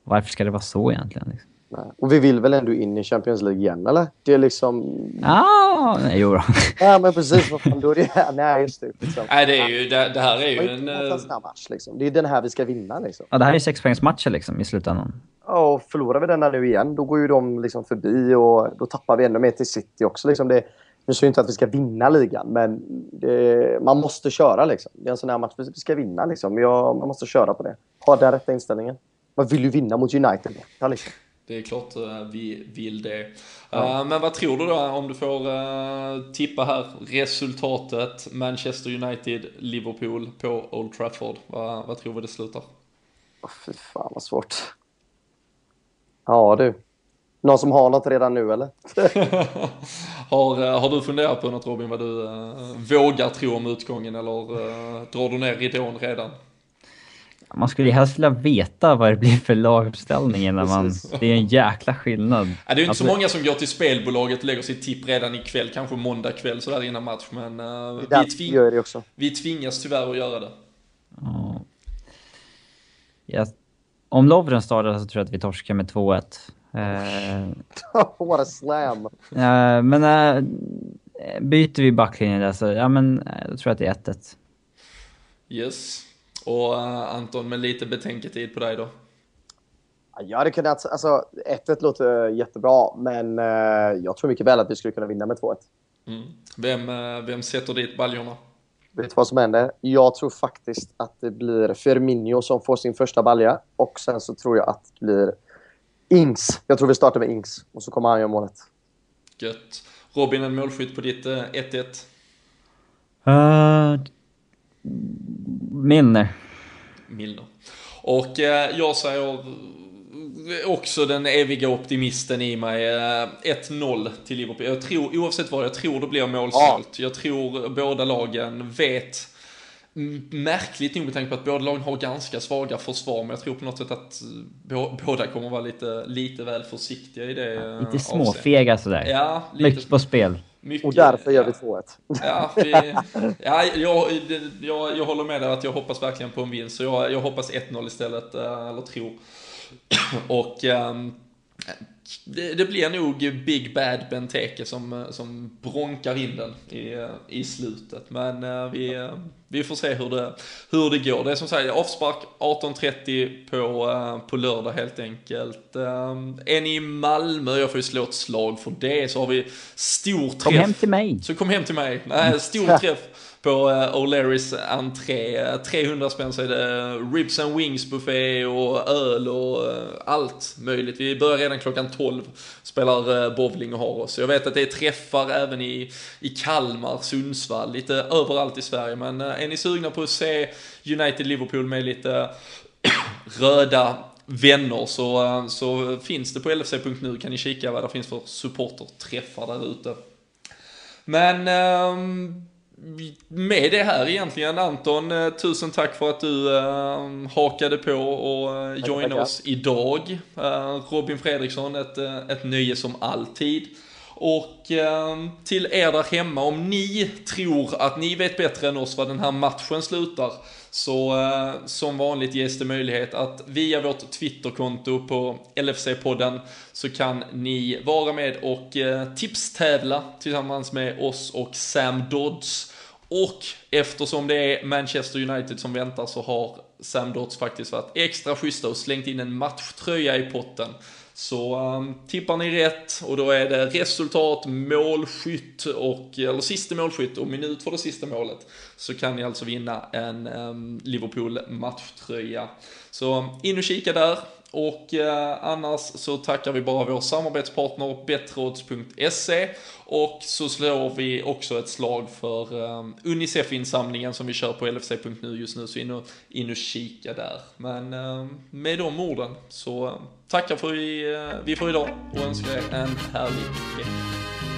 Varför ska det vara så egentligen? Liksom? Nej. Och vi vill väl ändå in i Champions League igen, eller? Det är liksom... Ah, nej, jo då. Ja, men precis. Vad fan, då är det... Nej, just det. Liksom. Nej, det, är ju, det, det här är ju en... en eh, match, liksom. Det är den här vi ska vinna, liksom. Ja, det här är sexpoängsmatcher liksom, i slutändan. Ja, och förlorar vi denna nu igen, då går ju de liksom förbi och då tappar vi ännu mer till City också. Liksom. Det, nu säger inte att vi ska vinna ligan, men det, man måste köra. Liksom. Det är en sån här match vi ska vinna. Liksom. Jag, man måste köra på det. Ha den rätta inställningen. Man vill ju vinna mot United. Liksom. Det är klart uh, vi vill det. Ja. Uh, men vad tror du då om du får uh, tippa här resultatet Manchester United, Liverpool på Old Trafford. vad tror vi det slutar? Oh, fy fan vad svårt. Ja du. Någon som har något redan nu eller? har, har du funderat på något Robin vad du vågar tro om utgången eller drar du ner ridån redan? Man skulle ju helst vilja veta vad det blir för laguppställning när man... Det är en jäkla skillnad. Ja, det är ju inte alltså, så många som går till spelbolaget och lägger sitt tipp redan ikväll, kanske måndag kväll sådär innan match, men uh, vi, tving gör det också. vi tvingas tyvärr att göra det. Ja. Ja. Om Lovren startar så tror jag att vi torskar med 2-1. Uh, What a slam! Uh, men uh, byter vi backlinjen där så, ja men då tror jag att det är 1-1. Yes. Och uh, Anton, med lite betänketid på dig då? Jag hade kunnat, alltså 1-1 låter jättebra, men uh, jag tror mycket väl att vi skulle kunna vinna med 2-1. Mm. Vem, vem sätter dit baljorna? Vet du vad som händer? Jag tror faktiskt att det blir Firmino som får sin första balja. Och sen så tror jag att det blir Ings. Jag tror vi startar med Ings. Och så kommer han göra målet. Gött. Robin, en målskytt på ditt 1-1? Uh, Milner. Milner. Och eh, jag säger också den eviga optimisten i mig. 1-0 eh, till Liverpool. Jag tror, oavsett vad, jag tror det blir målsnålt. Ja. Jag tror båda lagen vet Märkligt nog med tanke på att båda lagen har ganska svaga försvar, men jag tror på något sätt att båda kommer vara lite, lite väl försiktiga i det ja, Lite småfega sådär. Ja, lite Mycket på spel. Mycket, och därför gör vi 2-1. Ja, vi, ja jag, jag, jag håller med dig att jag hoppas verkligen på en vinst, så jag, jag hoppas 1-0 istället, eh, eller tror. Och um, det, det, blir nog Big Bad Benteke som, som bronkar in den i, i slutet. Men uh, vi, vi får se hur det, hur det går. Det är som sagt avspark 18.30 på, på lördag helt enkelt. Är ni i Malmö, jag får ju slå ett slag för det, så har vi stor träff. Kom hem till mig. Så kom hem till mig. Nej, stor träff på eh, O'Learys entré. 300 spänn så är det ribs and wings buffé och öl och eh, allt möjligt. Vi börjar redan klockan 12, spelar eh, bowling och har oss. Jag vet att det är träffar även i, i Kalmar, Sundsvall, lite överallt i Sverige. Men är ni sugna på att se United-Liverpool med lite röda vänner så, så finns det på lfc.nu kan ni kika vad det finns för supporterträffar där ute. Men um, med det här egentligen Anton, eh, tusen tack för att du äh, hakade på och äh, joinade oss idag. Äh, Robin Fredriksson, ett, ett nöje som alltid. Och till er där hemma, om ni tror att ni vet bättre än oss vad den här matchen slutar, så som vanligt ges det möjlighet att via vårt Twitterkonto på LFC-podden så kan ni vara med och tipstävla tillsammans med oss och Sam Dodds. Och eftersom det är Manchester United som väntar så har Sam Dodds faktiskt varit extra schyssta och slängt in en matchtröja i potten. Så um, tippar ni rätt och då är det resultat, målskytt och, eller sista målskytt och minut för det sista målet. Så kan ni alltså vinna en ehm, um, Liverpool matchtröja. Så in och kika där. Och eh, annars så tackar vi bara vår samarbetspartner Betrodds.se och så slår vi också ett slag för eh, Unicef-insamlingen som vi kör på LFC.nu just nu, så in och, in och kika där. Men eh, med de orden så tackar för vi, eh, vi för idag och önskar er en härlig vecka.